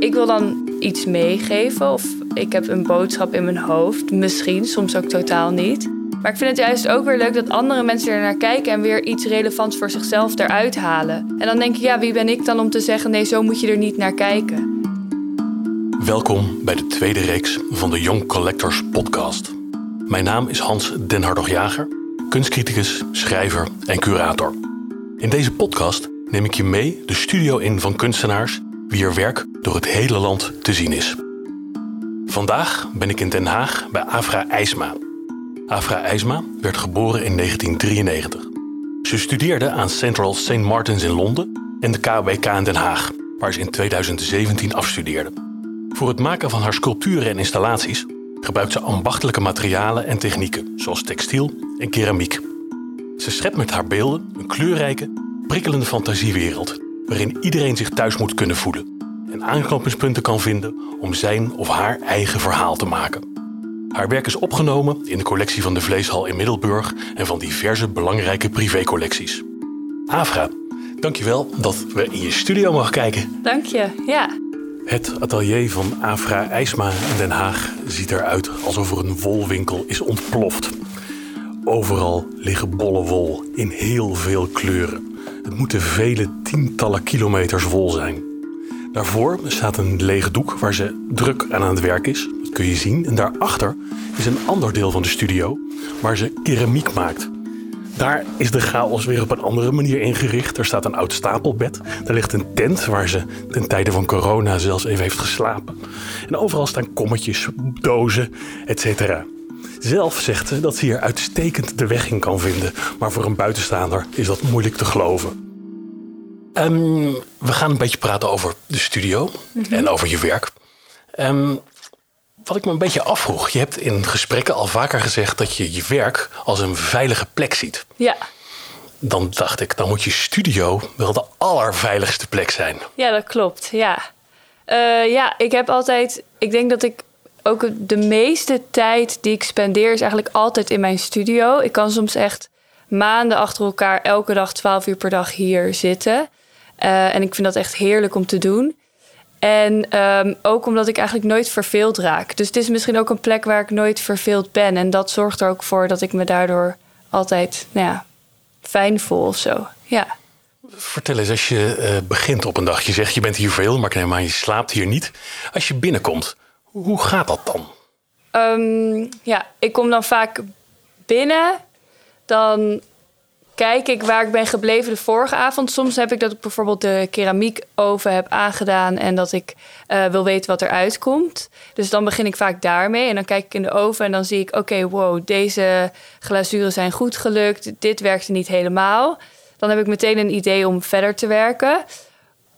ik wil dan iets meegeven of ik heb een boodschap in mijn hoofd. Misschien, soms ook totaal niet. Maar ik vind het juist ook weer leuk dat andere mensen er naar kijken en weer iets relevants voor zichzelf eruit halen. En dan denk ik, ja, wie ben ik dan om te zeggen: nee, zo moet je er niet naar kijken. Welkom bij de tweede reeks van de Young Collectors Podcast. Mijn naam is Hans Den Hartog-Jager, kunstcriticus, schrijver en curator. In deze podcast neem ik je mee de studio in van kunstenaars wier werk door het hele land te zien is. Vandaag ben ik in Den Haag bij Afra IJsma. Afra IJsma werd geboren in 1993. Ze studeerde aan Central St. Martins in Londen en de KWK in Den Haag, waar ze in 2017 afstudeerde. Voor het maken van haar sculpturen en installaties gebruikt ze ambachtelijke materialen en technieken, zoals textiel en keramiek. Ze schept met haar beelden een kleurrijke, prikkelende fantasiewereld waarin iedereen zich thuis moet kunnen voelen en aanknopingspunten kan vinden om zijn of haar eigen verhaal te maken. Haar werk is opgenomen in de collectie van de Vleeshal in Middelburg en van diverse belangrijke privécollecties. Afra, dankjewel dat we in je studio mogen kijken. Dank je, ja. Het atelier van Afra IJsma in Den Haag ziet eruit alsof er een wolwinkel is ontploft. Overal liggen bolle wol in heel veel kleuren. Het moeten vele tientallen kilometers wol zijn. Daarvoor staat een lege doek waar ze druk aan aan het werk is. Dat kun je zien. En daarachter is een ander deel van de studio waar ze keramiek maakt. Daar is de chaos weer op een andere manier ingericht. Er staat een oud stapelbed. Er ligt een tent waar ze ten tijde van corona zelfs even heeft geslapen. En overal staan kommetjes, dozen, etc. Zelf zegt ze dat ze hier uitstekend de weg in kan vinden. Maar voor een buitenstaander is dat moeilijk te geloven. Ehm, we gaan een beetje praten over de studio en over je werk. Ehm, wat ik me een beetje afvroeg. Je hebt in gesprekken al vaker gezegd dat je je werk als een veilige plek ziet. Ja. Dan dacht ik, dan moet je studio wel de allerveiligste plek zijn. Ja, dat klopt. Ja. Eh, ja, ik heb altijd. Ik denk dat ik ook de meeste tijd die ik spendeer is eigenlijk altijd in mijn studio. Ik kan soms echt maanden achter elkaar elke dag 12 uur per dag hier zitten. Uh, en ik vind dat echt heerlijk om te doen. En um, ook omdat ik eigenlijk nooit verveeld raak. Dus het is misschien ook een plek waar ik nooit verveeld ben. En dat zorgt er ook voor dat ik me daardoor altijd nou ja, fijn voel of zo. Ja. Vertel eens, als je uh, begint op een dag, je zegt je bent hier veel, maar ik je slaapt hier niet. Als je binnenkomt, hoe gaat dat dan? Um, ja, ik kom dan vaak binnen. Dan kijk ik waar ik ben gebleven de vorige avond. Soms heb ik dat ik bijvoorbeeld de keramiekoven heb aangedaan en dat ik uh, wil weten wat eruit komt. Dus dan begin ik vaak daarmee en dan kijk ik in de oven en dan zie ik: oké, wow, deze glazuren zijn goed gelukt. Dit werkte niet helemaal. Dan heb ik meteen een idee om verder te werken.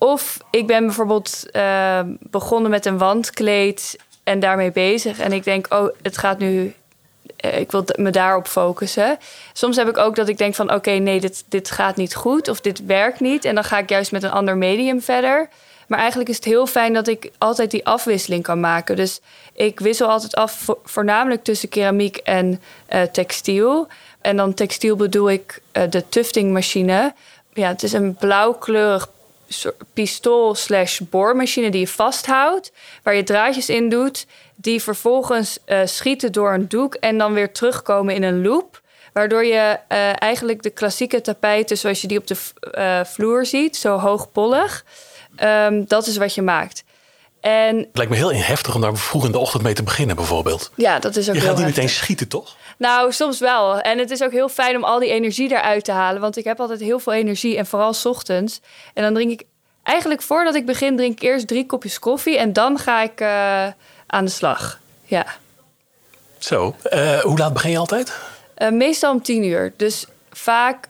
Of ik ben bijvoorbeeld uh, begonnen met een wandkleed en daarmee bezig. En ik denk, oh, het gaat nu eh, ik wil me daarop focussen. Soms heb ik ook dat ik denk van oké, nee, dit, dit gaat niet goed of dit werkt niet. En dan ga ik juist met een ander medium verder. Maar eigenlijk is het heel fijn dat ik altijd die afwisseling kan maken. Dus ik wissel altijd af, voornamelijk tussen keramiek en uh, textiel. En dan textiel bedoel ik de tuftingmachine. Ja, het is een blauwkleurig pistool slash boormachine die je vasthoudt, waar je draadjes in doet, die vervolgens uh, schieten door een doek en dan weer terugkomen in een loop. Waardoor je uh, eigenlijk de klassieke tapijten zoals je die op de uh, vloer ziet, zo hoogpollig, um, dat is wat je maakt. En, het lijkt me heel heftig om daar vroeg in de ochtend mee te beginnen, bijvoorbeeld. Ja, dat is ook Je gaat niet meteen schieten, toch? Nou, soms wel. En het is ook heel fijn om al die energie eruit te halen. Want ik heb altijd heel veel energie en vooral 's ochtends. En dan drink ik eigenlijk voordat ik begin, drink ik eerst drie kopjes koffie. En dan ga ik uh, aan de slag. Ja. Zo, uh, hoe laat begin je altijd? Uh, meestal om tien uur. Dus vaak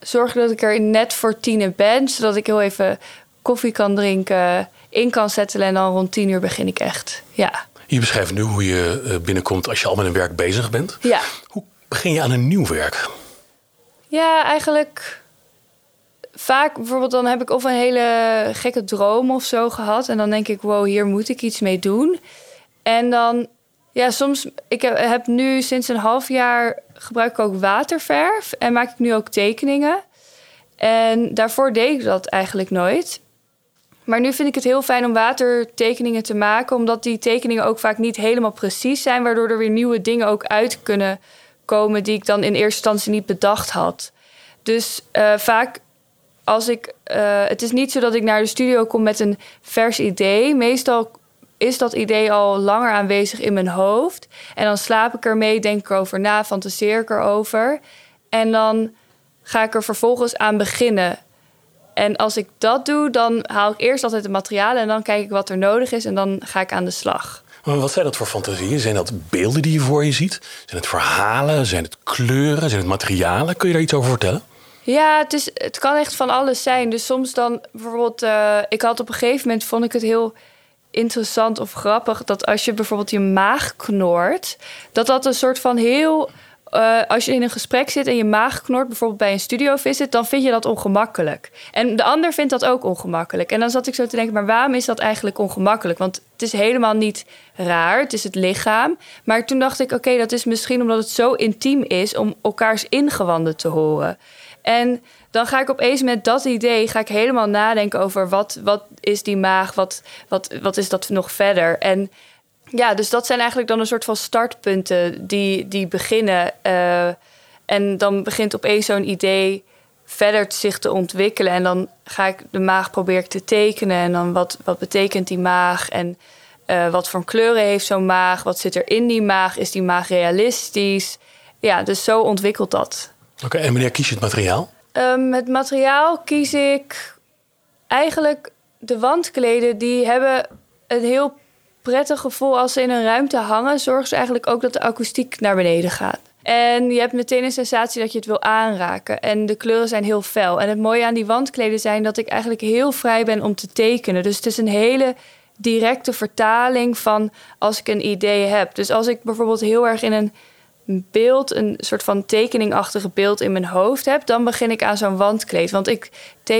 zorg ik dat ik er net voor tien ben. Zodat ik heel even koffie kan drinken, in kan settelen. En dan rond tien uur begin ik echt. Ja. Je beschrijft nu hoe je binnenkomt als je al met een werk bezig bent. Ja. Hoe begin je aan een nieuw werk? Ja, eigenlijk vaak bijvoorbeeld dan heb ik of een hele gekke droom of zo gehad. En dan denk ik, wow, hier moet ik iets mee doen. En dan, ja, soms, ik heb, heb nu sinds een half jaar gebruik ik ook waterverf en maak ik nu ook tekeningen. En daarvoor deed ik dat eigenlijk nooit. Maar nu vind ik het heel fijn om watertekeningen te maken, omdat die tekeningen ook vaak niet helemaal precies zijn, waardoor er weer nieuwe dingen ook uit kunnen komen die ik dan in eerste instantie niet bedacht had. Dus uh, vaak als ik. Uh, het is niet zo dat ik naar de studio kom met een vers idee. Meestal is dat idee al langer aanwezig in mijn hoofd. En dan slaap ik ermee, denk ik erover na, fantaseer ik erover. En dan ga ik er vervolgens aan beginnen. En als ik dat doe, dan haal ik eerst altijd de materialen en dan kijk ik wat er nodig is en dan ga ik aan de slag. Maar wat zijn dat voor fantasieën? Zijn dat beelden die je voor je ziet? Zijn het verhalen? Zijn het kleuren? Zijn het materialen? Kun je daar iets over vertellen? Ja, het, is, het kan echt van alles zijn. Dus soms dan bijvoorbeeld, uh, ik had op een gegeven moment vond ik het heel interessant of grappig dat als je bijvoorbeeld je maag knort, dat dat een soort van heel uh, als je in een gesprek zit en je maag knort, bijvoorbeeld bij een studiovisit, dan vind je dat ongemakkelijk. En de ander vindt dat ook ongemakkelijk. En dan zat ik zo te denken, maar waarom is dat eigenlijk ongemakkelijk? Want het is helemaal niet raar, het is het lichaam. Maar toen dacht ik, oké, dat is misschien omdat het zo intiem is om elkaars ingewanden te horen. En dan ga ik opeens met dat idee ga ik helemaal nadenken over wat, wat is die maag, wat, wat, wat is dat nog verder. En ja, dus dat zijn eigenlijk dan een soort van startpunten die, die beginnen. Uh, en dan begint opeens zo'n idee verder zich te ontwikkelen. En dan ga ik de maag proberen te tekenen. En dan wat, wat betekent die maag? En uh, wat voor kleuren heeft zo'n maag? Wat zit er in die maag? Is die maag realistisch? Ja, dus zo ontwikkelt dat. Oké, en wanneer kies je het materiaal? Um, het materiaal kies ik eigenlijk de wandkleden. Die hebben een heel prettig gevoel als ze in een ruimte hangen. Zorgen ze eigenlijk ook dat de akoestiek naar beneden gaat. En je hebt meteen een sensatie dat je het wil aanraken. En de kleuren zijn heel fel. En het mooie aan die wandkleden zijn dat ik eigenlijk heel vrij ben om te tekenen. Dus het is een hele directe vertaling van als ik een idee heb. Dus als ik bijvoorbeeld heel erg in een beeld, een soort van tekeningachtige beeld in mijn hoofd heb, dan begin ik aan zo'n wandkleed. Want ik,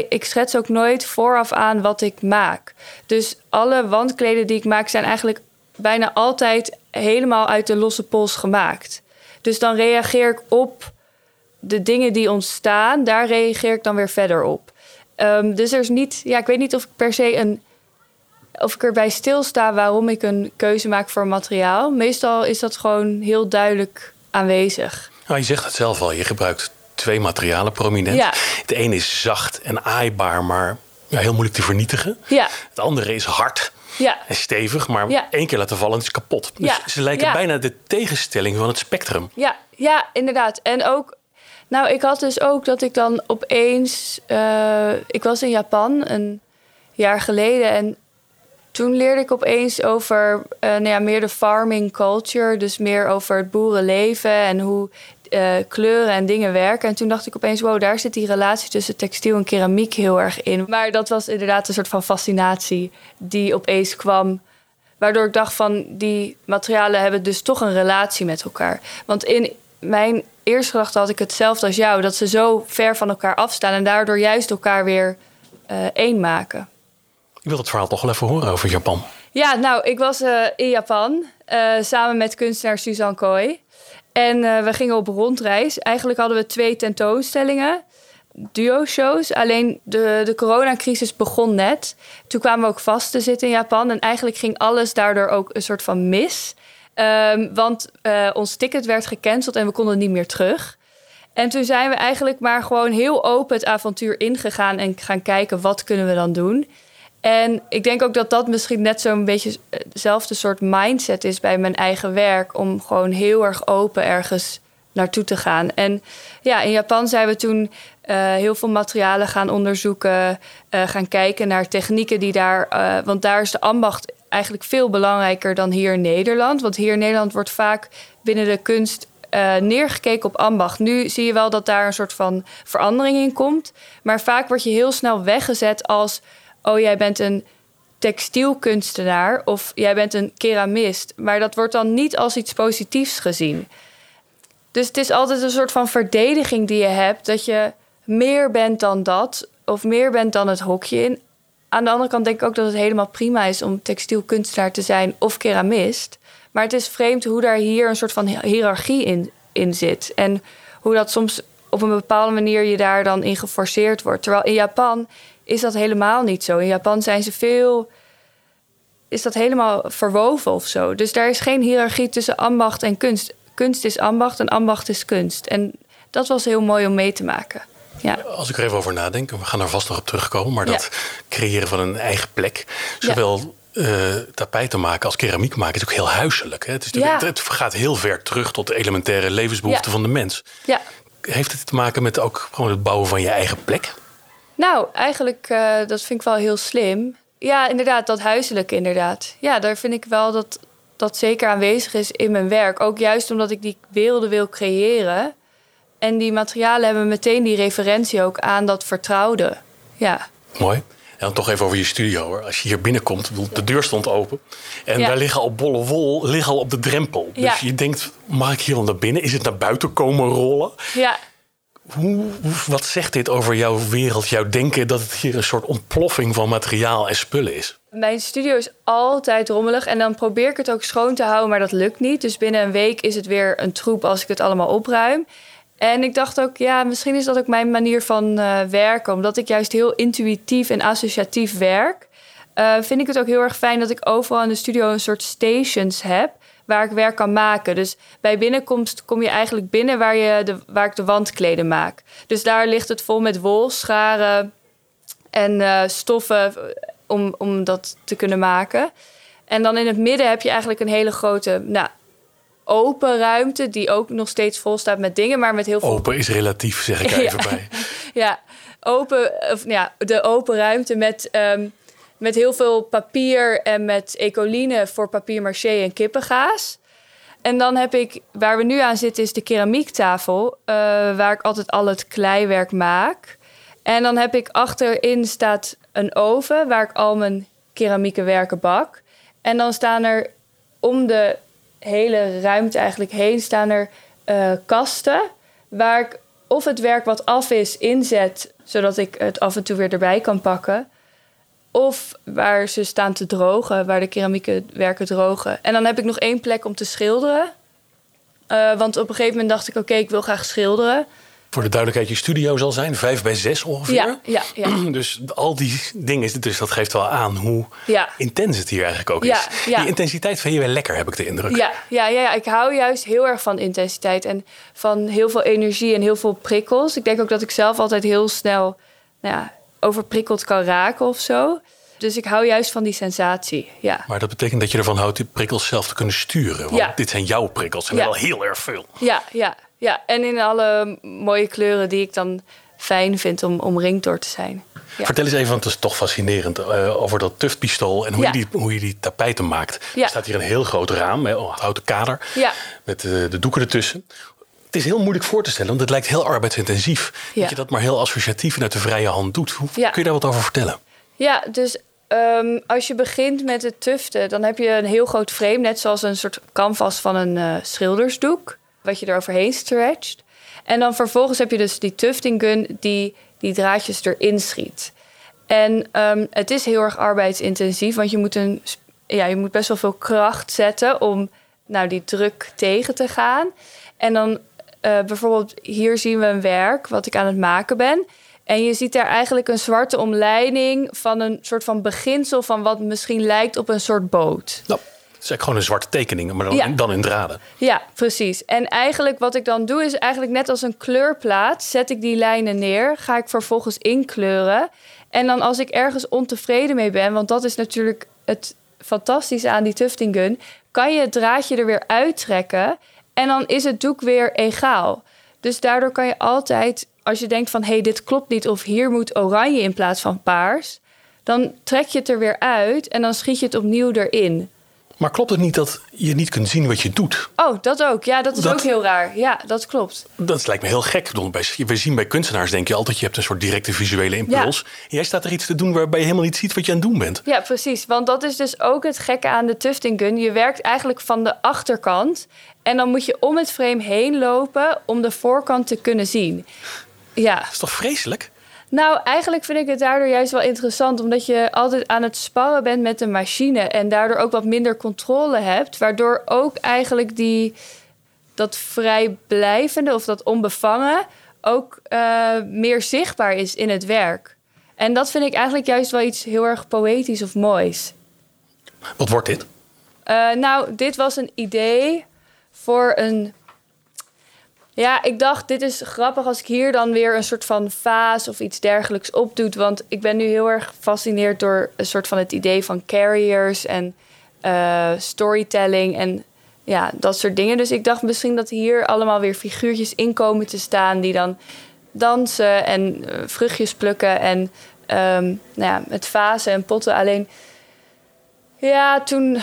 ik schets ook nooit vooraf aan wat ik maak. Dus alle wandkleden die ik maak zijn eigenlijk bijna altijd helemaal uit de losse pols gemaakt. Dus dan reageer ik op de dingen die ontstaan, daar reageer ik dan weer verder op. Um, dus er is niet, ja, ik weet niet of ik per se een of ik erbij stilsta waarom ik een keuze maak voor materiaal. Meestal is dat gewoon heel duidelijk aanwezig. Nou, je zegt het zelf al, je gebruikt twee materialen prominent. Ja. Het ene is zacht en aaibaar, maar ja, heel moeilijk te vernietigen. Ja. Het andere is hard ja. en stevig, maar ja. één keer laten vallen is kapot. Dus ze lijken bijna de tegenstelling van het spectrum. Ja, ja, inderdaad. En ook, nou, ik had dus ook dat ik dan opeens, uh, ik was in Japan een jaar geleden en toen leerde ik opeens over uh, nou ja, meer de farming culture. Dus meer over het boerenleven en hoe uh, kleuren en dingen werken. En toen dacht ik opeens, wow, daar zit die relatie tussen textiel en keramiek heel erg in. Maar dat was inderdaad een soort van fascinatie die opeens kwam. Waardoor ik dacht van, die materialen hebben dus toch een relatie met elkaar. Want in mijn eerste gedachte had ik hetzelfde als jou. Dat ze zo ver van elkaar afstaan en daardoor juist elkaar weer uh, één maken. Ik wil het verhaal toch wel even horen over Japan. Ja, nou, ik was uh, in Japan uh, samen met kunstenaar Suzanne Koi. En uh, we gingen op rondreis. Eigenlijk hadden we twee tentoonstellingen, duo-shows. Alleen de, de coronacrisis begon net. Toen kwamen we ook vast te zitten in Japan. En eigenlijk ging alles daardoor ook een soort van mis. Um, want ons ticket werd gecanceld en we konden niet meer terug. En toen zijn we eigenlijk maar gewoon heel open het avontuur ingegaan en gaan kijken wat kunnen we dan doen. En ik denk ook dat dat misschien net zo'n beetje hetzelfde soort mindset is bij mijn eigen werk. Om gewoon heel erg open ergens naartoe te gaan. En ja, in Japan zijn we toen uh, heel veel materialen gaan onderzoeken. Uh, gaan kijken naar technieken die daar. Want daar is de ambacht eigenlijk veel belangrijker dan hier in Nederland. Want hier in Nederland wordt vaak binnen de kunst neergekeken op ambacht. Nu zie je wel dat daar een soort van verandering in komt. Maar vaak word je heel snel weggezet als oh jij bent een textielkunstenaar of jij bent een keramist. Maar dat wordt dan niet als iets positiefs gezien. Dus het is altijd een soort van verdediging die je hebt dat je meer bent dan dat of meer bent dan het hokje in. Aan de andere kant denk ik ook dat het helemaal prima is om textielkunstenaar te zijn of keramist. Maar het is vreemd hoe daar hier een soort van hiërarchie in, in zit. En hoe dat soms op een bepaalde manier je daar dan in geforceerd wordt. Terwijl in Japan is dat helemaal niet zo. In Japan zijn ze veel. Is dat helemaal verwoven of zo? Dus daar is geen hiërarchie tussen ambacht en kunst. Kunst is ambacht en ambacht is kunst. En dat was heel mooi om mee te maken. Ja. Als ik er even over nadenk, we gaan daar vast nog op terugkomen, maar dat creëren van een eigen plek, zowel uh, tapijten maken als keramiek maken, is ook heel huiselijk. Hè? Het, is ja. het gaat heel ver terug tot de elementaire levensbehoeften van de mens. Ja. Heeft het te maken met ook gewoon het bouwen van je eigen plek? Nou, eigenlijk, uh, dat vind ik wel heel slim. Ja, inderdaad, dat huiselijke inderdaad. Ja, daar vind ik wel dat dat zeker aanwezig is in mijn werk. Ook juist omdat ik die werelden wil creëren. En die materialen hebben meteen die referentie ook aan dat vertrouwde. Ja. Mooi. En dan toch even over je studio. Hoor. Als je hier binnenkomt, de deur stond open. En daar liggen al bolle wol liggen al op de drempel. Dus ja. je denkt, mag ik hier al naar binnen? Is het naar buiten komen rollen? Ja. Hoe, wat zegt dit over jouw wereld, jouw denken... dat het hier een soort ontploffing van materiaal en spullen is? Mijn studio is altijd rommelig en dan probeer ik het ook schoon te houden, maar dat lukt niet. Dus binnen een week is het weer een troep als ik het allemaal opruim. En ik dacht ook, ja, misschien is dat ook mijn manier van uh, werken. Omdat ik juist heel intuïtief en associatief werk, uh, vind ik het ook heel erg fijn dat ik overal in de studio een soort stations heb waar ik werk kan maken. Dus bij binnenkomst kom je eigenlijk binnen waar, je de, waar ik de wandkleden maak. Dus daar ligt het vol met wol, scharen en uh, stoffen om, om dat te kunnen maken. En dan in het midden heb je eigenlijk een hele grote nou, open ruimte die ook nog steeds vol staat met dingen, maar met heel veel. Open is relatief, zeg ik even bij. ja, open, of, ja, de open ruimte met, um, met heel veel papier en met ecoline voor papier maché en kippengaas. En dan heb ik, waar we nu aan zitten, is de keramiektafel, uh, waar ik altijd al het kleiwerk maak. En dan heb ik achterin staat een oven waar ik al mijn keramieke werken bak. En dan staan er om de hele ruimte eigenlijk heen staan er uh, kasten waar ik of het werk wat af is inzet, zodat ik het af en toe weer erbij kan pakken. Of waar ze staan te drogen, waar de keramieke werken drogen. En dan heb ik nog één plek om te schilderen. Uh, want op een gegeven moment dacht ik, oké, okay, ik wil graag schilderen. Voor de duidelijkheid, je studio zal zijn vijf bij zes ongeveer. Ja, ja, ja. Dus al die dingen, dus dat geeft wel aan hoe ja. intens het hier eigenlijk ook is. Ja, Die intensiteit vind je wel lekker, heb ik de indruk. Ja, ja, ja, ja, ik hou juist heel erg van intensiteit en van heel veel energie en heel veel prikkels. Ik denk ook dat ik zelf altijd heel snel nou ja, overprikkeld kan raken of zo. Dus ik hou juist van die sensatie, ja. Maar dat betekent dat je ervan houdt die prikkels zelf te kunnen sturen. Want ja. dit zijn jouw prikkels en wel heel erg veel. Ja, ja, ja. En in alle mooie kleuren die ik dan fijn vind om omringd door te zijn. Ja. Vertel eens even, want het is toch fascinerend, uh, over dat tuftpistool en hoe, ja. je die, hoe je die tapijten maakt. Er staat hier een heel groot raam, een houten kader, met uh, de doeken ertussen. Het is heel moeilijk voor te stellen, want het lijkt heel arbeidsintensief. Dat je dat maar heel associatief en uit de vrije hand doet. Hoe kun je daar wat over vertellen? Ja, dus Um, als je begint met het tuften, dan heb je een heel groot frame, net zoals een soort canvas van een uh, schildersdoek, wat je er overheen stretcht. En dan vervolgens heb je dus die tufting gun die die draadjes erin schiet. En um, het is heel erg arbeidsintensief, want je moet, een, ja, je moet best wel veel kracht zetten om nou, die druk tegen te gaan. En dan uh, bijvoorbeeld hier zien we een werk wat ik aan het maken ben. En je ziet daar eigenlijk een zwarte omleiding van een soort van beginsel van wat misschien lijkt op een soort boot. Nou, het is eigenlijk gewoon een zwarte tekening, maar dan, dan in draden. Ja, precies. En eigenlijk wat ik dan doe is eigenlijk net als een kleurplaat, zet ik die lijnen neer, ga ik vervolgens inkleuren. En dan als ik ergens ontevreden mee ben, want dat is natuurlijk het fantastische aan die tufting gun, kan je het draadje er weer uittrekken en dan is het doek weer egaal. Dus daardoor kan je altijd als je denkt van hé, hey, dit klopt niet of hier moet oranje in plaats van paars, dan trek je het er weer uit en dan schiet je het opnieuw erin. Maar klopt het niet dat je niet kunt zien wat je doet? Oh, dat ook. Ja, dat is ook heel raar. Ja, dat klopt. Dat lijkt me heel gek. We zien bij kunstenaars, denk je altijd, je hebt een soort directe visuele impuls. Ja. Jij staat er iets te doen waarbij je helemaal niet ziet wat je aan het doen bent. Ja, precies. Want dat is dus ook het gekke aan de tufting gun. Je werkt eigenlijk van de achterkant. En dan moet je om het frame heen lopen om de voorkant te kunnen zien. Ja. Dat is toch vreselijk? Nou, eigenlijk vind ik het daardoor juist wel interessant, omdat je altijd aan het sparren bent met de machine en daardoor ook wat minder controle hebt, waardoor ook eigenlijk die, dat vrijblijvende of dat onbevangen ook uh, meer zichtbaar is in het werk. En dat vind ik eigenlijk juist wel iets heel erg poëtisch of moois. Wat wordt dit? Uh, nou, dit was een idee voor een. Ja, ik dacht, dit is grappig als ik hier dan weer een soort van vaas of iets dergelijks opdoet. Want ik ben nu heel erg gefascineerd door een soort van het idee van carriers en uh, storytelling en ja, dat soort dingen. Dus ik dacht misschien dat hier allemaal weer figuurtjes in komen te staan die dan dansen en uh, vruchtjes plukken en um, nou ja, met vazen en potten. Alleen, ja, toen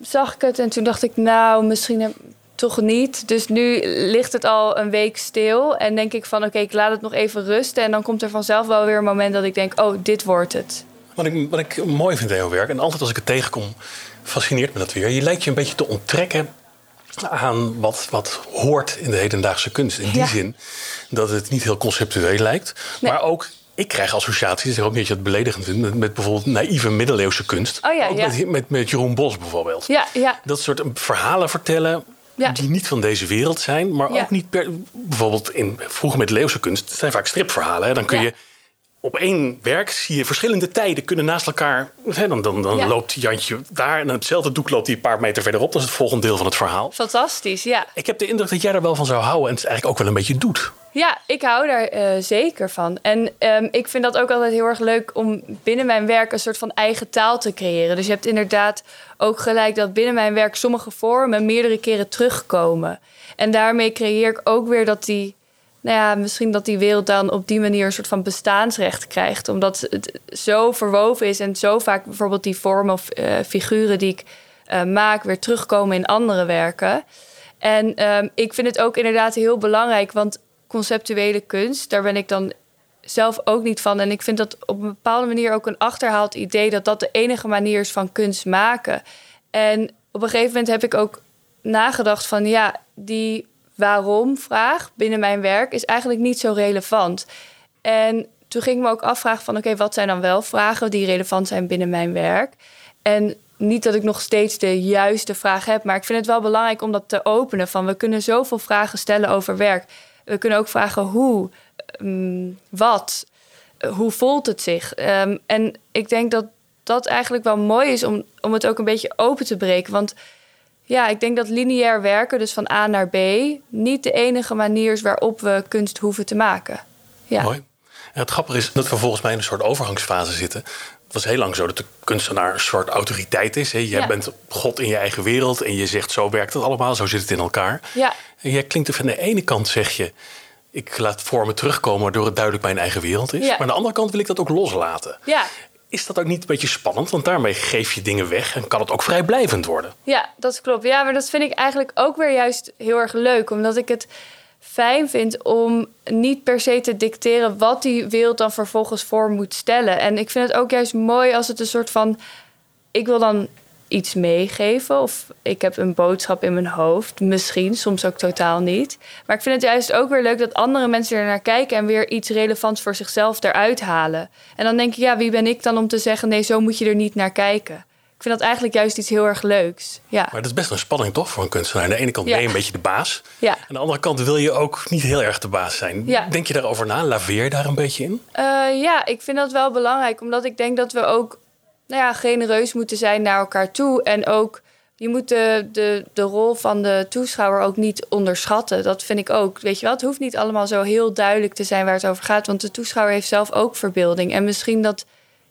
zag ik het en toen dacht ik, nou, misschien toch niet. Dus nu ligt het al een week stil en denk ik van, oké, ik laat het nog even rusten. En dan komt er vanzelf wel weer een moment dat ik denk, oh, dit wordt het. Wat ik, wat ik mooi vind in jouw werk, en altijd als ik het tegenkom, fascineert me dat weer. Je lijkt je een beetje te onttrekken aan wat, wat hoort in de hedendaagse kunst. In die zin dat het niet heel conceptueel lijkt, maar ook ik krijg associaties, zeg ook niet dat je het beledigend vindt, met, met bijvoorbeeld naïeve middeleeuwse kunst. Oh ja, ja. Met, met, met, Jeroen Bos bijvoorbeeld. Ja, ja. Dat soort verhalen vertellen die niet van deze wereld zijn, maar ook niet per, bijvoorbeeld in vroege middeleeuwse kunst. Het zijn vaak stripverhalen. Hè? Dan kun je op één werk zie je verschillende tijden kunnen naast elkaar. Hè, dan dan, dan loopt Jantje daar en hetzelfde doek loopt hij een paar meter verderop. Dat is het volgende deel van het verhaal. Fantastisch, ja. Ik heb de indruk dat jij daar wel van zou houden en het eigenlijk ook wel een beetje doet. Ja, ik hou daar uh, zeker van. En um, ik vind dat ook altijd heel erg leuk om binnen mijn werk een soort van eigen taal te creëren. Dus je hebt inderdaad ook gelijk dat binnen mijn werk sommige vormen meerdere keren terugkomen. En daarmee creëer ik ook weer dat die nou ja, misschien dat die wereld dan op die manier een soort van bestaansrecht krijgt. Omdat het zo verwoven is en zo vaak bijvoorbeeld die vormen of uh, figuren die ik uh, maak weer terugkomen in andere werken. En um, ik vind het ook inderdaad heel belangrijk, want conceptuele kunst, daar ben ik dan zelf ook niet van. En ik vind dat op een bepaalde manier ook een achterhaald idee dat dat de enige manier is van kunst maken. En op een gegeven moment heb ik ook nagedacht van ja, die waarom vraag binnen mijn werk is eigenlijk niet zo relevant. En toen ging ik me ook afvragen van oké, wat zijn dan wel vragen die relevant zijn binnen mijn werk? En niet dat ik nog steeds de juiste vraag heb, maar ik vind het wel belangrijk om dat te openen. Van we kunnen zoveel vragen stellen over werk. We kunnen ook vragen hoe, um, wat, hoe voelt het zich? Um, en ik denk dat dat eigenlijk wel mooi is om, om het ook een beetje open te breken. Want ja, ik denk dat lineair werken, dus van A naar B, niet de enige manier is waarop we kunst hoeven te maken. Ja. Mooi. En het grappige is dat we volgens mij in een soort overgangsfase zitten. Het was heel lang zo dat de kunstenaar een soort autoriteit is. Hè? Jij bent God in je eigen wereld en je zegt zo werkt het allemaal, zo zit het in elkaar. Ja. En jij klinkt er van de ene kant zeg je, ik laat vormen terugkomen waardoor het duidelijk mijn eigen wereld is. Maar aan de andere kant wil ik dat ook loslaten. Ja. Is dat ook niet een beetje spannend? Want daarmee geef je dingen weg en kan het ook vrijblijvend worden. Ja, dat klopt. Ja, maar dat vind ik eigenlijk ook weer juist heel erg leuk. Omdat ik het fijn vind om niet per se te dicteren wat die wereld dan vervolgens voor moet stellen. En ik vind het ook juist mooi als het een soort van. Ik wil dan iets meegeven of ik heb een boodschap in mijn hoofd. Misschien, soms ook totaal niet. Maar ik vind het juist ook weer leuk dat andere mensen er naar kijken en weer iets relevants voor zichzelf eruit halen. En dan denk ik, ja, wie ben ik dan om te zeggen: nee, zo moet je er niet naar kijken. Ik vind dat eigenlijk juist iets heel erg leuks. Ja. Maar dat is best een spanning toch voor een kunstenaar. Aan de ene kant ben je een beetje de baas. Ja. Aan de andere kant wil je ook niet heel erg de baas zijn. Ja. Denk je daarover na? Laveer je daar een beetje in? Uh, ja, ik vind dat wel belangrijk. Omdat ik denk dat we ook nou ja, genereus moeten zijn naar elkaar toe. En ook, je moet de, de, de rol van de toeschouwer ook niet onderschatten. Dat vind ik ook. Weet je wel, het hoeft niet allemaal zo heel duidelijk te zijn waar het over gaat. Want de toeschouwer heeft zelf ook verbeelding. En misschien dat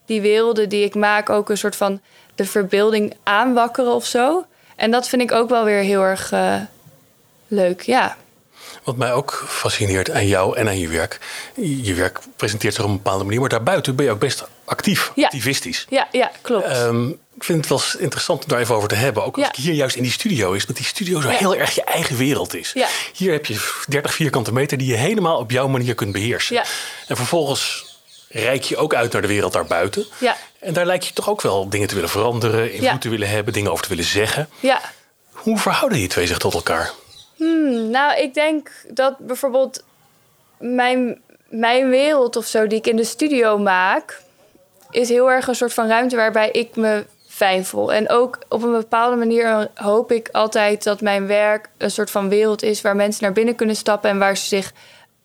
die werelden die ik maak ook een soort van de verbeelding aanwakkeren of zo. En dat vind ik ook wel weer heel erg uh, leuk, ja. Wat mij ook fascineert aan jou en aan je werk. Je werk presenteert zich op een bepaalde manier, maar daarbuiten ben je ook best actief, ja. activistisch. Ja, ja klopt. Um, ik vind het wel interessant om daar even over te hebben. Ook als ja. hier juist in die studio is. Dat die studio zo ja. heel erg je eigen wereld is. Hier heb je 30 vierkante meter die je helemaal op jouw manier kunt beheersen. En vervolgens reik je ook uit naar de wereld daarbuiten. Ja. En daar lijkt je toch ook wel dingen te willen veranderen, invloed te willen hebben, dingen over te willen zeggen. Ja. Hoe verhouden die twee zich tot elkaar? Hmm, nou, ik denk dat bijvoorbeeld mijn, mijn wereld of zo die ik in de studio maak, is heel erg een soort van ruimte waarbij ik me fijn voel. En ook op een bepaalde manier hoop ik altijd dat mijn werk een soort van wereld is waar mensen naar binnen kunnen stappen en waar ze zich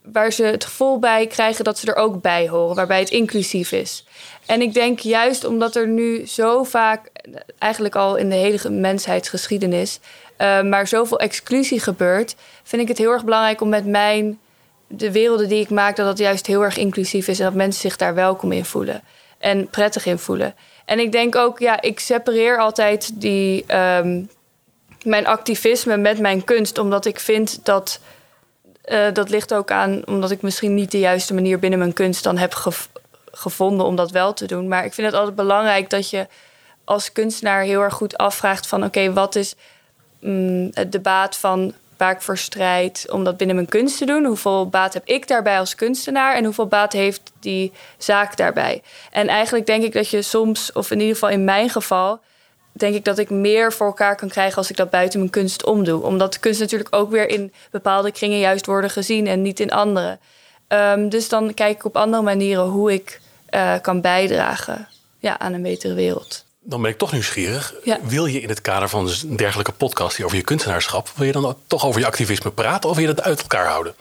waar ze het gevoel bij krijgen dat ze er ook bij horen, waarbij het inclusief is. En ik denk juist omdat er nu zo vaak, eigenlijk al in de hele mensheidsgeschiedenis, uh, maar zoveel exclusie gebeurt, vind ik het heel erg belangrijk om met mijn, de werelden die ik maak, dat dat juist heel erg inclusief is en dat mensen zich daar welkom in voelen en prettig in voelen. En ik denk ook, ja, ik separeer altijd die, um, mijn activisme met mijn kunst, omdat ik vind dat. Uh, dat ligt ook aan omdat ik misschien niet de juiste manier binnen mijn kunst dan heb gevonden om dat wel te doen. Maar ik vind het altijd belangrijk dat je als kunstenaar heel erg goed afvraagt van oké, wat is mm, het debat van waar ik voor strijd om dat binnen mijn kunst te doen? Hoeveel baat heb ik daarbij als kunstenaar en hoeveel baat heeft die zaak daarbij? En eigenlijk denk ik dat je soms, of in ieder geval in mijn geval, denk ik dat ik meer voor elkaar kan krijgen als ik dat buiten mijn kunst omdoe. Omdat kunst natuurlijk ook weer in bepaalde kringen juist worden gezien en niet in andere. Um, dus dan kijk ik op andere manieren hoe ik uh, kan bijdragen ja, aan een betere wereld. Dan ben ik toch nieuwsgierig. Ja. Wil je in het kader van een dergelijke podcast die over je kunstenaarschap, wil je dan toch over je activisme praten of wil je dat uit elkaar houden?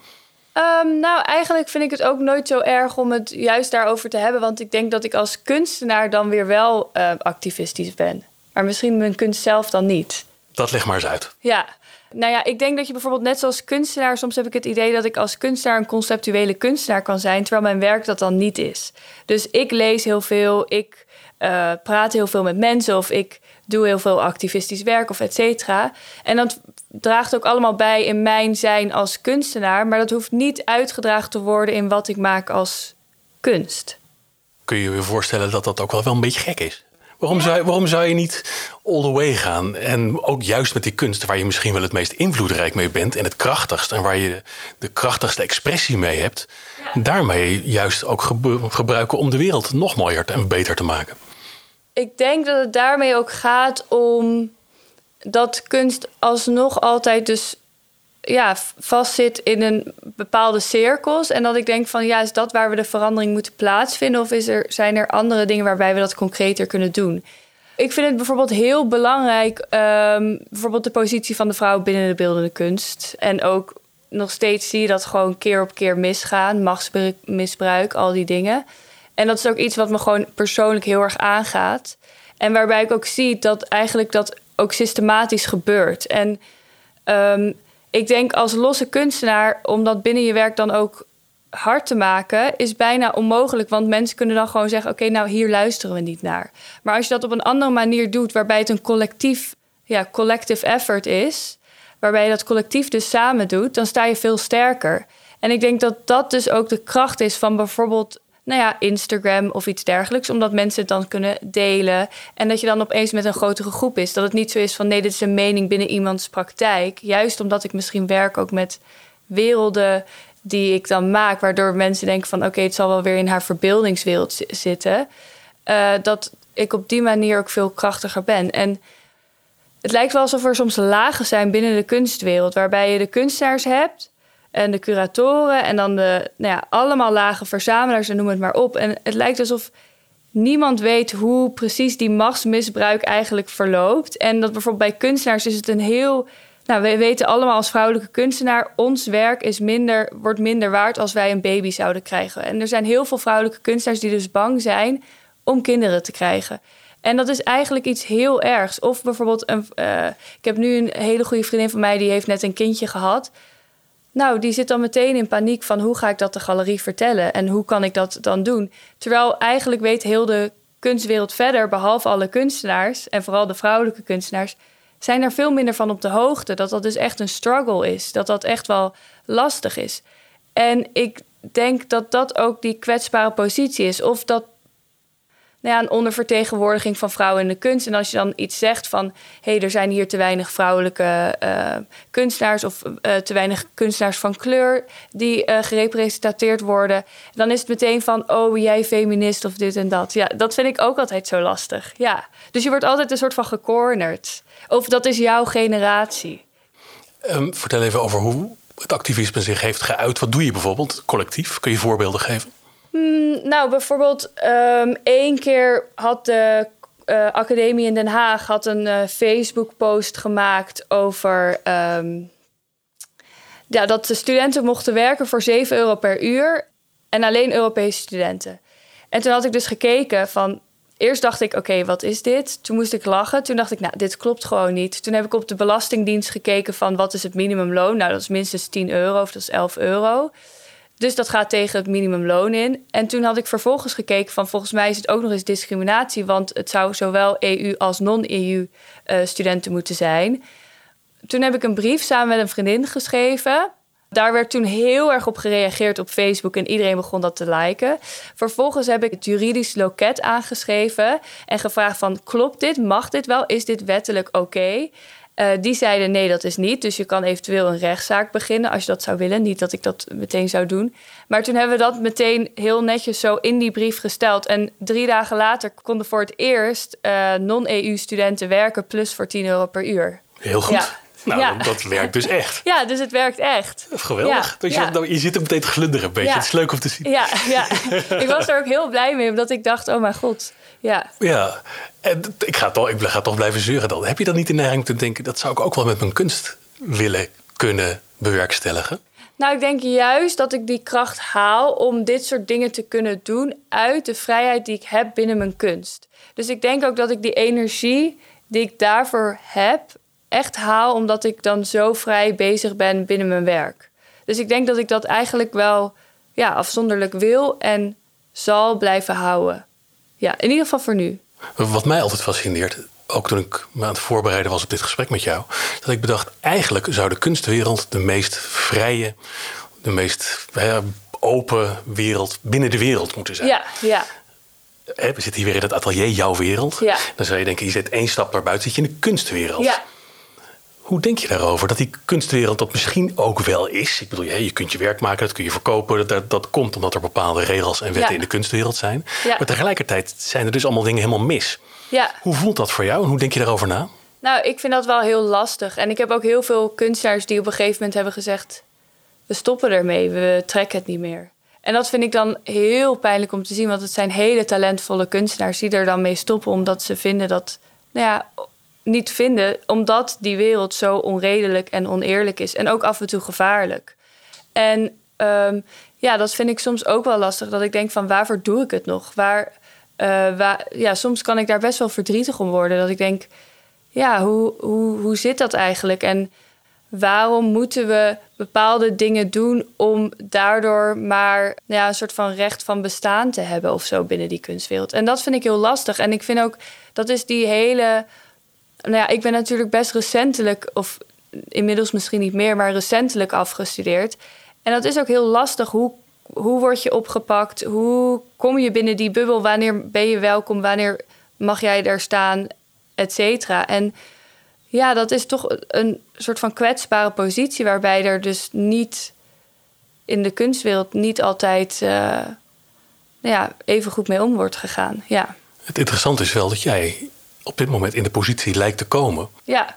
Um, nou, eigenlijk vind ik het ook nooit zo erg om het juist daarover te hebben. Want ik denk dat ik als kunstenaar dan weer wel uh, activistisch ben. Maar misschien mijn kunst zelf dan niet. Dat leg maar eens uit. Ja, nou ja, ik denk dat je bijvoorbeeld net zoals kunstenaar, soms heb ik het idee dat ik als kunstenaar een conceptuele kunstenaar kan zijn, terwijl mijn werk dat dan niet is. Dus ik lees heel veel, ik uh, praat heel veel met mensen of ik doe heel veel activistisch werk of et cetera. En dat draagt ook allemaal bij in mijn zijn als kunstenaar, maar dat hoeft niet uitgedragen te worden in wat ik maak als kunst. Kun je je voorstellen dat dat ook wel, wel een beetje gek is? Waarom, zou, waarom zou je niet all the way gaan? En ook juist met die kunst waar je misschien wel het meest invloedrijk mee bent en het krachtigst en waar je de krachtigste expressie mee hebt, daarmee juist ook gebruiken om de wereld nog mooier en beter te maken. Ik denk dat het daarmee ook gaat om dat kunst alsnog altijd dus ja, vastzit in een bepaalde cirkels. En dat ik denk van ja, is dat waar we de verandering moeten plaatsvinden? Of is er, zijn er andere dingen waarbij we dat concreter kunnen doen? Ik vind het bijvoorbeeld heel belangrijk, um, bijvoorbeeld de positie van de vrouw binnen de beeldende kunst. En ook nog steeds zie je dat gewoon keer op keer misgaan, machtsmisbruik, al die dingen. En dat is ook iets wat me gewoon persoonlijk heel erg aangaat. En waarbij ik ook zie dat eigenlijk dat ook systematisch gebeurt. En um, ik denk als losse kunstenaar, om dat binnen je werk dan ook hard te maken, is bijna onmogelijk. Want mensen kunnen dan gewoon zeggen: Oké, nou hier luisteren we niet naar. Maar als je dat op een andere manier doet, waarbij het een collectief, ja, collective effort is, waarbij je dat collectief dus samen doet, dan sta je veel sterker. En ik denk dat dat dus ook de kracht is van bijvoorbeeld nou ja, Instagram of iets dergelijks. Omdat mensen het dan kunnen delen. En dat je dan opeens met een grotere groep is. Dat het niet zo is van nee, dit is een mening binnen iemands praktijk. Juist omdat ik misschien werk ook met werelden die ik dan maak. Waardoor mensen denken van oké, het zal wel weer in haar verbeeldingswereld zitten. Uh, dat ik op die manier ook veel krachtiger ben. En het lijkt wel alsof er soms lagen zijn binnen de kunstwereld. Waarbij je de kunstenaars hebt en de curatoren en dan de nou ja, allemaal lage verzamelaars en noem het maar op. En het lijkt alsof niemand weet hoe precies die machtsmisbruik eigenlijk verloopt. En dat bijvoorbeeld bij kunstenaars is het een heel. Nou, we weten allemaal als vrouwelijke kunstenaar, ons werk is minder, wordt minder waard als wij een baby zouden krijgen. En er zijn heel veel vrouwelijke kunstenaars die dus bang zijn om kinderen te krijgen. En dat is eigenlijk iets heel ergs. Of bijvoorbeeld, een, uh, ik heb nu een hele goede vriendin van mij die heeft net een kindje gehad. Nou, die zit dan meteen in paniek van hoe ga ik dat de galerie vertellen en hoe kan ik dat dan doen? Terwijl eigenlijk weet heel de kunstwereld verder, behalve alle kunstenaars en vooral de vrouwelijke kunstenaars, zijn er veel minder van op de hoogte. Dat dat dus echt een struggle is, dat dat echt wel lastig is. En ik denk dat dat ook die kwetsbare positie is. Of dat nou ja, een ondervertegenwoordiging van vrouwen in de kunst. En als je dan iets zegt van hé, hey, er zijn hier te weinig vrouwelijke uh, kunstenaars of uh, te weinig kunstenaars van kleur die uh, gerepresenteerd worden, dan is het meteen van oh, jij feminist of dit en dat. Ja, dat vind ik ook altijd zo lastig. Ja, dus je wordt altijd een soort van gecornerd. Of dat is jouw generatie. Um, vertel even over hoe het activisme zich heeft geuit. Wat doe je bijvoorbeeld collectief? Kun je voorbeelden geven? Hmm, nou, bijvoorbeeld um, één keer had de uh, Academie in Den Haag had een uh, Facebook-post gemaakt over... Um, ja, dat de studenten mochten werken voor 7 euro per uur. En alleen Europese studenten. En toen had ik dus gekeken van. Eerst dacht ik, oké, wat is dit? Toen moest ik lachen. Toen dacht ik, nou, dit klopt gewoon niet. Toen heb ik op de Belastingdienst gekeken van wat is het minimumloon? Nou, dat is minstens 10 euro of dat is 11 euro. Dus dat gaat tegen het minimumloon in. En toen had ik vervolgens gekeken van volgens mij is het ook nog eens discriminatie, want het zou zowel EU als non-EU uh, studenten moeten zijn. Toen heb ik een brief samen met een vriendin geschreven. Daar werd toen heel erg op gereageerd op Facebook en iedereen begon dat te liken. Vervolgens heb ik het juridisch loket aangeschreven en gevraagd van klopt dit, mag dit wel, is dit wettelijk oké? Uh, die zeiden nee, dat is niet. Dus je kan eventueel een rechtszaak beginnen als je dat zou willen. Niet dat ik dat meteen zou doen. Maar toen hebben we dat meteen heel netjes zo in die brief gesteld. En drie dagen later konden voor het eerst uh, non-EU-studenten werken plus voor 10 euro per uur. Heel goed. Ja. Nou, ja. dat, werkt dus echt. Ja, dus het werkt echt. Geweldig. Dus je, nou, je, zit er meteen te glunderen een beetje. Het is leuk om te zien. Ja, ja. ik was er ook heel blij mee, omdat ik dacht, oh mijn god. Ja. Ja, en ik ga, toch, ik ga toch blijven zeuren dan. Heb je dan niet de neiging te denken... dat zou ik ook wel met mijn kunst willen kunnen bewerkstelligen? Nou, ik denk juist dat ik die kracht haal om dit soort dingen te kunnen doen uit de vrijheid die ik heb binnen mijn kunst. Dus ik denk ook dat ik die energie die ik daarvoor heb, echt haal omdat ik dan zo vrij bezig ben binnen mijn werk. Dus ik denk dat ik dat eigenlijk wel ja, afzonderlijk wil en zal blijven houden. Ja, in ieder geval voor nu. Wat mij altijd fascineert, ook toen ik me aan het voorbereiden was op dit gesprek met jou, dat ik bedacht, eigenlijk zou de kunstwereld de meest vrije, de meest open wereld binnen de wereld moeten zijn. Ja, ja. we zitten hier weer in het atelier, jouw wereld. Ja. Dan zou je denken, je zit één stap naar buiten, zit je in de kunstwereld. Ja. Hoe denk je daarover? Dat die kunstwereld dat misschien ook wel is. Ik bedoel, je kunt je werk maken, dat kun je verkopen. Dat, dat komt omdat er bepaalde regels en wetten in de kunstwereld zijn. Maar tegelijkertijd zijn er dus allemaal dingen helemaal mis. Ja. Hoe voelt dat voor jou en hoe denk je daarover na? Nou, ik vind dat wel heel lastig. En ik heb ook heel veel kunstenaars die op een gegeven moment hebben gezegd: we stoppen ermee, we trekken het niet meer. En dat vind ik dan heel pijnlijk om te zien, want het zijn hele talentvolle kunstenaars die er dan mee stoppen omdat ze vinden dat, nou ja, niet vinden, omdat die wereld zo onredelijk en oneerlijk is. En ook af en toe gevaarlijk. En um, ja, dat vind ik soms ook wel lastig. Dat ik denk van waarvoor doe ik het nog? Waar, uh, waar, ja, soms kan ik daar best wel verdrietig om worden. Dat ik denk, ja, hoe, hoe, hoe zit dat eigenlijk? En waarom moeten we bepaalde dingen doen om daardoor maar ja, een soort van recht van bestaan te hebben of zo binnen die kunstwereld? En dat vind ik heel lastig. En ik vind ook dat is die hele nou ja, ik ben natuurlijk best recentelijk, of inmiddels misschien niet meer, maar recentelijk afgestudeerd. En dat is ook heel lastig. Hoe, hoe word je opgepakt? Hoe kom je binnen die bubbel? Wanneer ben je welkom? Wanneer mag jij daar staan? Et cetera. En ja, dat is toch een soort van kwetsbare positie, waarbij er dus niet in de kunstwereld niet altijd uh, nou ja, even goed mee om wordt gegaan. Ja. Het interessante is wel dat jij op dit moment in de positie lijkt te komen. Ja,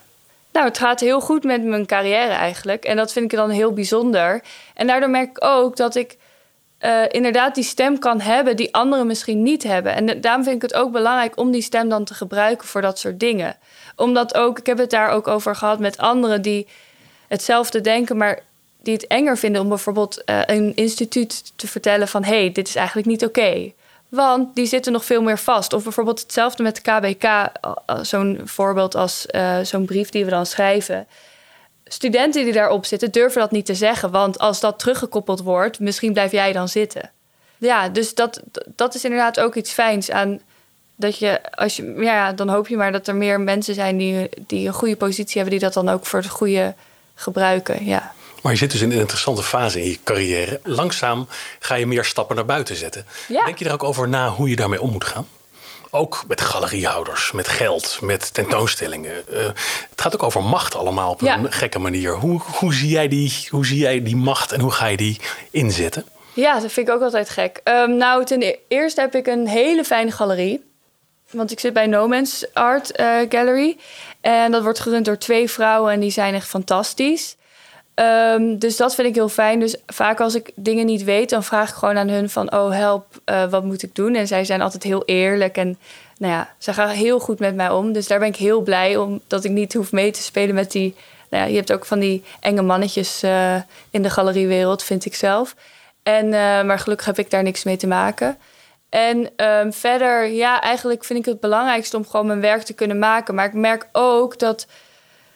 nou, het gaat heel goed met mijn carrière eigenlijk. En dat vind ik dan heel bijzonder. En daardoor merk ik ook dat ik uh, inderdaad die stem kan hebben die anderen misschien niet hebben. En daarom vind ik het ook belangrijk om die stem dan te gebruiken voor dat soort dingen. Omdat ook, ik heb het daar ook over gehad met anderen die hetzelfde denken, maar die het enger vinden om bijvoorbeeld uh, een instituut te vertellen van hé, hey, dit is eigenlijk niet oké. Want die zitten nog veel meer vast. Of bijvoorbeeld hetzelfde met de KBK, eh, zo'n voorbeeld als uh, zo'n brief die we dan schrijven. Studenten die daarop zitten durven dat niet te zeggen, want als dat teruggekoppeld wordt, misschien blijf jij dan zitten. Ja, dus dat, dat is inderdaad ook iets fijns aan dat je, als je, ja, dan hoop je maar dat er meer mensen zijn die, die een goede positie hebben, die dat dan ook voor het goede gebruiken. Ja. Maar je zit dus in een interessante fase in je carrière. Langzaam ga je meer stappen naar buiten zetten. Denk je er ook over na hoe je daarmee om moet gaan? Ook met galeriehouders, met geld, met tentoonstellingen. Uh, het gaat ook over macht allemaal op een gekke manier. Hoe, hoe, zie jij die, hoe zie jij die macht en hoe ga je die inzetten? Ja, dat vind ik ook altijd gek. Um, nou, ten e-, eerste heb ik een hele fijne galerie. Want ik zit bij No Man's Art uh, Gallery. En dat wordt gerund door twee vrouwen en die zijn echt fantastisch. Um, dus dat vind ik heel fijn. Dus vaak als ik dingen niet weet, dan vraag ik gewoon aan hun van... oh, help, uh, wat moet ik doen? En zij zijn altijd heel eerlijk en nou ja, ze gaan heel goed met mij om. Dus daar ben ik heel blij om dat ik niet hoef mee te spelen met die nou ja, je hebt ook van die enge mannetjes uh, in de galeriewereld, vind ik zelf. En, uh, maar gelukkig heb ik daar niks mee te maken. En um, verder, ja, eigenlijk vind ik het belangrijkste om gewoon mijn werk te kunnen maken. Maar ik merk ook dat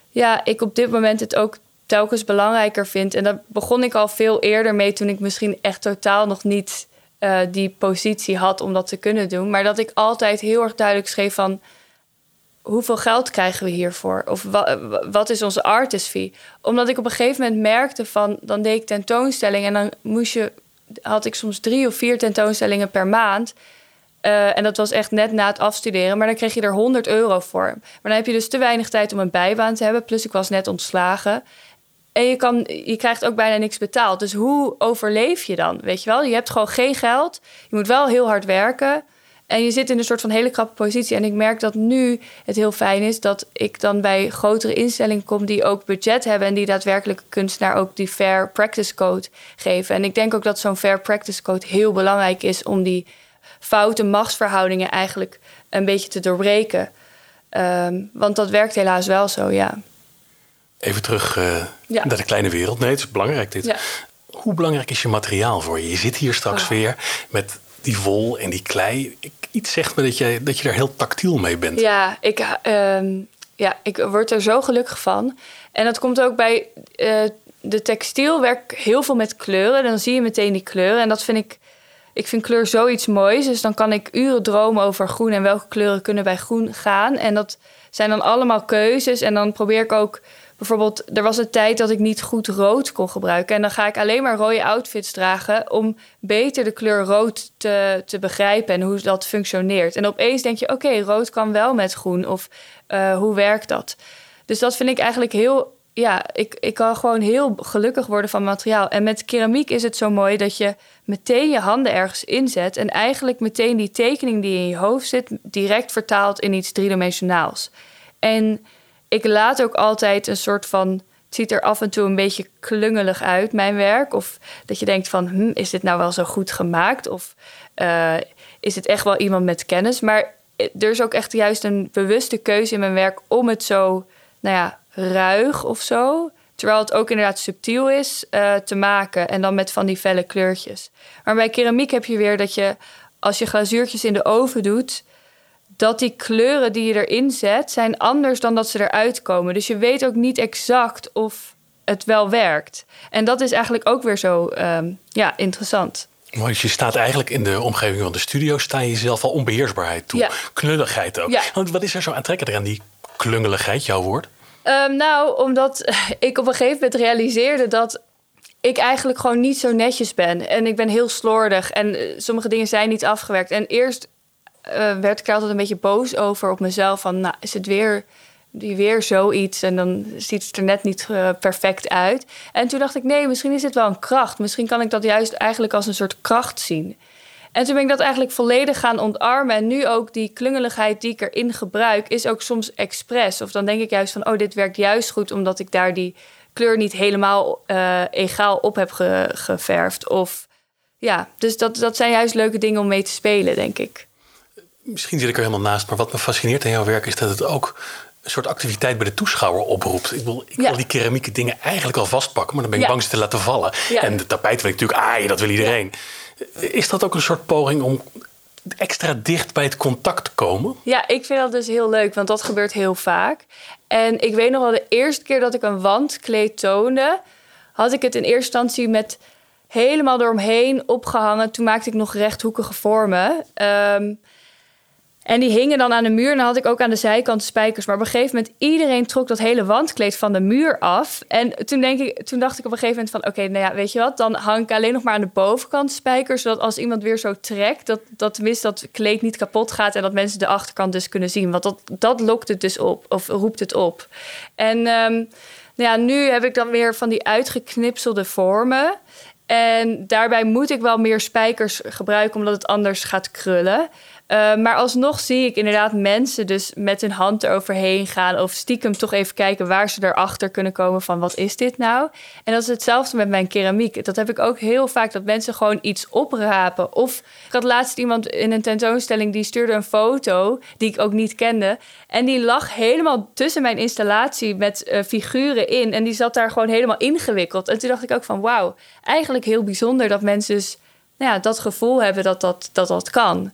ja, ik op dit moment het ook telkens belangrijker vind. En daar begon ik al veel eerder mee toen ik misschien echt totaal nog niet uh, die positie had om dat te kunnen doen. Maar dat ik altijd heel erg duidelijk schreef van hoeveel geld krijgen we hiervoor? Of wat, is onze artist fee? Omdat ik op een gegeven moment merkte van dan deed ik tentoonstellingen en dan moest je had ik soms drie of vier tentoonstellingen per maand. Uh, en dat was echt net na het afstuderen. Maar dan kreeg je er 100 euro voor. Maar dan heb je dus te weinig tijd om een bijbaan te hebben. Plus ik was net ontslagen. En je, kan, je krijgt ook bijna niks betaald. Dus hoe overleef je dan? Weet je wel? Je hebt gewoon geen geld. Je moet wel heel hard werken. En je zit in een soort van hele krappe positie. En ik merk dat nu het heel fijn is dat ik dan bij grotere instellingen kom die ook budget hebben en die daadwerkelijk kunstenaar ook die Fair Practice Code geven. En ik denk ook dat zo'n Fair Practice Code heel belangrijk is om die foute machtsverhoudingen eigenlijk een beetje te doorbreken. Um, want dat werkt helaas wel zo, ja. Even terug uh, ja. naar de kleine wereld. Nee, het is belangrijk dit. Ja. Hoe belangrijk is je materiaal voor je? Je zit hier straks oh. weer met die wol en die klei. Iets zegt me dat je, dat je daar heel tactiel mee bent. Ja, ik, uh, ja, ik word er zo gelukkig van. En dat komt ook bij uh, de textiel. Werk heel veel met kleuren. Dan zie je meteen die kleuren. En dat vind ik... Ik vind kleur zoiets moois. Dus dan kan ik uren dromen over groen en welke kleuren kunnen bij groen gaan. En dat zijn dan allemaal keuzes. En dan probeer ik ook bijvoorbeeld, er was een tijd dat ik niet goed rood kon gebruiken. En dan ga ik alleen maar rode outfits dragen om beter de kleur rood te, te begrijpen en hoe dat functioneert. En opeens denk je, oké, rood kan wel met groen. Of uh, hoe werkt dat? Dus dat vind ik eigenlijk heel. Ja, ik, ik kan gewoon heel gelukkig worden van materiaal. En met keramiek is het zo mooi dat je meteen je handen ergens inzet. En eigenlijk meteen die tekening die in je hoofd zit, direct vertaalt in iets driedimensionaals. En ik laat ook altijd een soort van. Het ziet er af en toe een beetje klungelig uit, mijn werk. Of dat je denkt van, hm, is dit nou wel zo goed gemaakt? Of uh, is het echt wel iemand met kennis? Maar er is ook echt juist een bewuste keuze in mijn werk om het zo, nou ja, ruig of zo. Terwijl het ook inderdaad subtiel is uh, te maken. En dan met van die felle kleurtjes. Maar bij keramiek heb je weer dat je, als je glazuurtjes in de oven doet, dat die kleuren die je erin zet, zijn anders dan dat ze eruit komen. Dus je weet ook niet exact of het wel werkt. En dat is eigenlijk ook weer zo um, ja, interessant. Mooi, dus je staat eigenlijk in de omgeving van de studio, sta je jezelf al onbeheersbaarheid toe. Ja. Klungeligheid ook. Ja. Want wat is er zo aantrekkelijk aan die klungeligheid, jouw woord? Um, nou, omdat ik op een gegeven moment realiseerde dat ik eigenlijk gewoon niet zo netjes ben. En ik ben heel slordig en eh, sommige dingen zijn niet afgewerkt. En eerst werd ik altijd een beetje boos over op mezelf. Van, nou, is het weer, weer zoiets en dan ziet het er net niet uh, perfect uit. En toen dacht ik, nee, misschien is dit wel een kracht. Misschien kan ik dat juist eigenlijk als een soort kracht zien. En toen ben ik dat eigenlijk volledig gaan ontarmen. En nu ook die klungeligheid die ik erin gebruik, is ook soms expres. Of dan denk ik juist van, oh, dit werkt juist goed omdat ik daar die kleur niet helemaal uh, egaal op heb ge geverfd. Of ja, dus dat, dat zijn juist leuke dingen om mee te spelen, denk ik misschien zit ik er helemaal naast, maar wat me fascineert aan jouw werk is dat het ook een soort activiteit bij de toeschouwer oproept. Ik wil, ik wil die keramieke dingen eigenlijk al vastpakken, maar dan ben ik bang ze te laten vallen. En de tapijt wil ik natuurlijk, ah, dat wil iedereen. Is dat ook een soort poging om extra dicht bij het contact te komen? Ja, ik vind dat dus heel leuk, want dat gebeurt heel vaak. En ik weet nog wel, de eerste keer dat ik een wandkleed toonde, had ik het in eerste instantie met helemaal eromheen opgehangen. Toen maakte ik nog rechthoekige vormen. Um, en die hingen dan aan de muur. En dan had ik ook aan de zijkant spijkers. Maar op een gegeven moment, iedereen trok dat hele wandkleed van de muur af. En toen, denk ik, toen dacht ik op een gegeven moment van... oké, nou ja, weet je wat, dan hang ik alleen nog maar aan de bovenkant spijkers. Zodat als iemand weer zo trekt, dat, dat tenminste dat kleed niet kapot gaat... en dat mensen de achterkant dus kunnen zien. Want dat, dat lokt het dus op, of roept het op. En um, nou ja, nu heb ik dan weer van die uitgeknipselde vormen... En daarbij moet ik wel meer spijkers gebruiken, omdat het anders gaat krullen. Uh, maar alsnog zie ik inderdaad mensen dus met hun hand eroverheen gaan... of stiekem toch even kijken waar ze erachter kunnen komen van wat is dit nou? En dat is hetzelfde met mijn keramiek. Dat heb ik ook heel vaak, dat mensen gewoon iets oprapen. Of ik had laatst iemand in een tentoonstelling die stuurde een foto... die ik ook niet kende. En die lag helemaal tussen mijn installatie met uh, figuren in. En die zat daar gewoon helemaal ingewikkeld. En toen dacht ik ook van wauw, eigenlijk heel bijzonder dat mensen dus... Nou ja, dat gevoel hebben dat dat, dat, dat kan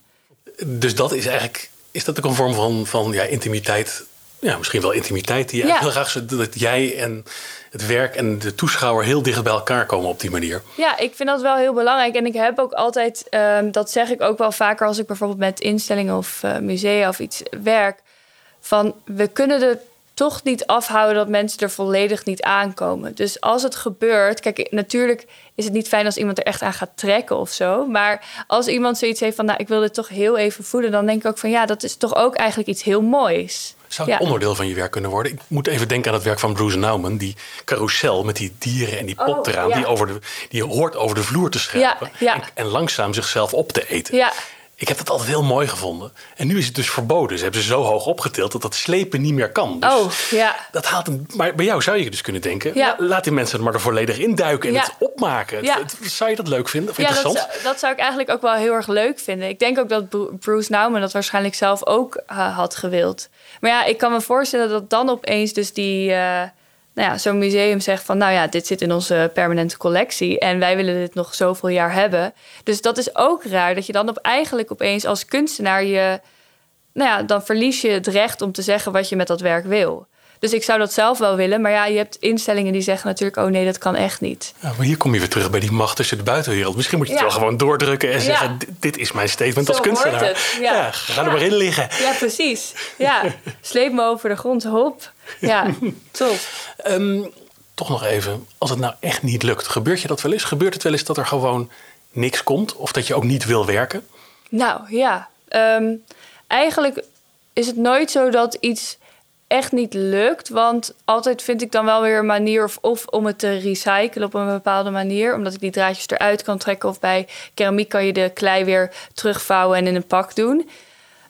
dus dat is eigenlijk, is dat ook een vorm van, van ja, intimiteit? Ja, misschien wel intimiteit die je heel graag dat jij en het werk en de toeschouwer heel dicht bij elkaar komen op die manier. Ja, ik vind dat wel heel belangrijk. En ik heb ook altijd, um, dat zeg ik ook wel vaker als ik bijvoorbeeld met instellingen of uh, musea of iets werk. Van we kunnen er toch niet afhouden dat mensen er volledig niet aankomen. Dus als het gebeurt, kijk, natuurlijk is het niet fijn als iemand er echt aan gaat trekken of zo. Maar als iemand zoiets heeft van, nou, ik wil dit toch heel even voelen, dan denk ik ook van, ja, dat is toch ook eigenlijk iets heel moois. Zou het onderdeel van je werk kunnen worden? Ik moet even denken aan het werk van Bruce Nauman. Die carousel met die dieren en die pop oh, eraan. Die, over de, die hoort over de vloer te schrijven. En, en, langzaam zichzelf op te eten. Ja. Ik heb dat altijd heel mooi gevonden. En nu is het dus verboden. Ze hebben ze zo hoog opgetild dat dat slepen niet meer kan. Dus oh, ja. Dat haalt een, maar bij jou zou je dus kunnen denken... Ja. laat die mensen er maar er volledig induiken en het opmaken. Ja. zou je dat leuk vinden of interessant? Dat, dat, zou ik eigenlijk ook wel heel erg leuk vinden. Ik denk ook dat Bruce Nauman dat waarschijnlijk zelf ook uh, had gewild. Maar ja, ik kan me voorstellen dat dan opeens dus die... Uh, nou ja, zo'n museum zegt van, nou ja, dit zit in onze permanente collectie en wij willen dit nog zoveel jaar hebben. Dus dat is ook raar dat je dan op eigenlijk opeens als kunstenaar je, nou ja, dan verlies je het recht om te zeggen wat je met dat werk wil. Dus ik zou dat zelf wel willen. Maar ja, je hebt instellingen die zeggen natuurlijk: oh nee, dat kan echt niet. Ja, maar hier kom je weer terug bij die macht tussen de buitenwereld. Misschien moet je het wel gewoon doordrukken en zeggen: dit is mijn statement als kunstenaar. Ja. ga er maar in liggen. Ja, precies. Ja, sleep me over de grond, hop. Ja, top. Um, toch nog even, als het nou echt niet lukt, gebeurt je dat wel eens? Gebeurt het wel eens dat er gewoon niks komt of dat je ook niet wil werken? Nou ja, um, eigenlijk is het nooit zo dat iets echt niet lukt. Want altijd vind ik dan wel weer een manier of, om het te recyclen op een bepaalde manier. Omdat ik die draadjes eruit kan trekken. Of bij keramiek kan je de klei weer terugvouwen en in een pak doen.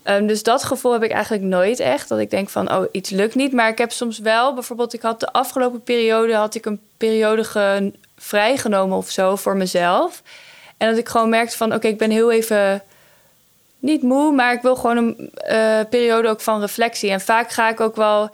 Um, dus dat gevoel heb ik eigenlijk nooit echt. Dat ik denk van, oh, iets lukt niet. Maar ik heb soms wel, bijvoorbeeld, ik had de afgelopen periode... had ik een periode vrijgenomen of zo voor mezelf. En dat ik gewoon merkte van, oké, ik ben heel even niet moe, maar ik wil gewoon een uh, periode ook van reflectie. En vaak ga ik ook wel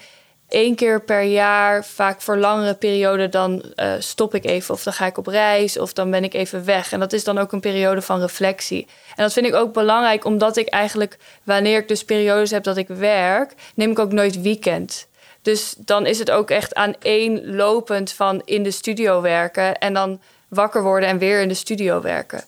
één keer per jaar, vaak voor langere perioden, dan uh, stop ik even. Of dan ga ik op reis, of dan ben ik even weg. En dat is dan ook een periode van reflectie. En dat vind ik ook belangrijk, omdat ik eigenlijk, wanneer ik dus periodes heb dat ik werk, neem ik ook nooit weekend. Dus dan is het ook echt aan één lopend van in de studio werken en dan wakker worden en weer in de studio werken.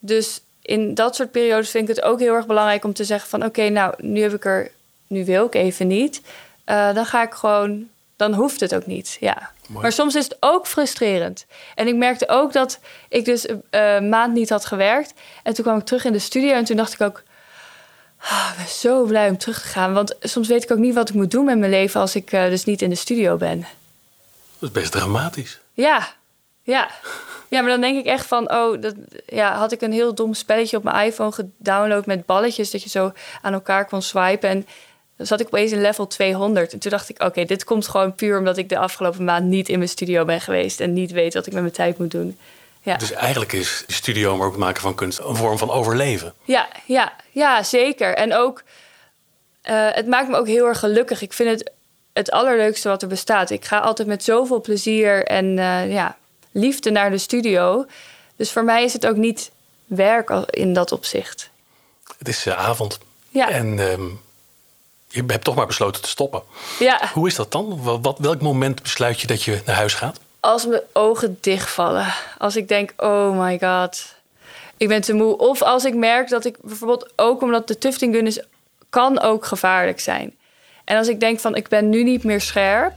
Dus in dat soort periodes vind ik het ook heel erg belangrijk om te zeggen van oké, nou nu heb ik er, nu wil ik even niet. Uh, dan ga ik gewoon, dan hoeft het ook niet. Ja. Maar soms is het ook frustrerend. En ik merkte ook dat ik dus een uh, maand niet had gewerkt. En toen kwam ik terug in de studio en toen dacht ik ook, oh, ik ben zo blij om terug te gaan. Want soms weet ik ook niet wat ik moet doen met mijn leven als ik uh, dus niet in de studio ben. Dat is best dramatisch. Ja, ja. Ja, maar dan denk ik echt van, oh, dat, ja, had ik een heel dom spelletje op mijn iPhone gedownload met balletjes, dat je zo aan elkaar kon swipen. En dan zat ik opeens in level 200. En toen dacht ik, oké, dit komt gewoon puur omdat ik de afgelopen maand niet in mijn studio ben geweest en niet weet wat ik met mijn tijd moet doen. Ja. Dus eigenlijk is studio, maar ook het maken van kunst, een vorm van overleven. Ja, ja, ja zeker. En ook, uh, het maakt me ook heel erg gelukkig. Ik vind het het allerleukste wat er bestaat. Ik ga altijd met zoveel plezier en uh, ja, liefde naar de studio. Dus voor mij is het ook niet werk in dat opzicht. Het is uh, avond. Ja. En um, je hebt toch maar besloten te stoppen. Ja. Hoe is dat dan? Wat, welk moment besluit je dat je naar huis gaat? Als mijn ogen dichtvallen. Als ik denk, oh my god, ik ben te moe. Of als ik merk dat ik bijvoorbeeld ook omdat de tufting gun is, kan ook gevaarlijk zijn. En als ik denk van, ik ben nu niet meer scherp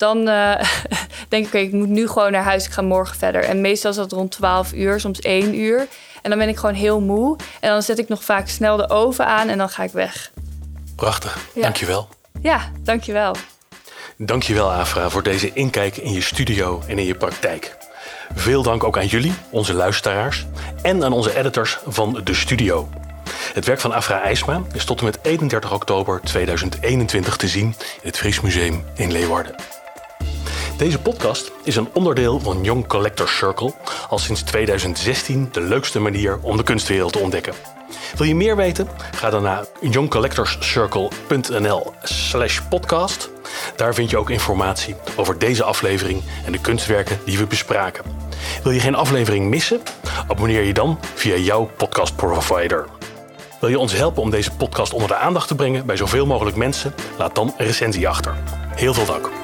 dan uh, denk ik, oké, ik moet nu gewoon naar huis. Ik ga morgen verder. En meestal is dat rond 12 uur, soms 1 uur. En dan ben ik gewoon heel moe. En dan zet ik nog vaak snel de oven aan en dan ga ik weg. Prachtig, ja. dankjewel. Ja, dankjewel. Dankjewel Afra voor deze inkijk in je studio en in je praktijk. Veel dank ook aan jullie, onze luisteraars, en aan onze editors van de studio. Het werk van Afra IJsma is tot en met 31 oktober 2021 te zien in het Fries Museum in Leeuwarden. Deze podcast is een onderdeel van Young Collectors Circle, al sinds 2016 de leukste manier om de kunstwereld te ontdekken. Wil je meer weten? Ga dan naar youngcollectorscircle.nl/slash podcast. Daar vind je ook informatie over deze aflevering en de kunstwerken die we bespraken. Wil je geen aflevering missen? Abonneer je dan via jouw podcast provider. Wil je ons helpen om deze podcast onder de aandacht te brengen bij zoveel mogelijk mensen? Laat dan een recensie achter. Heel veel dank.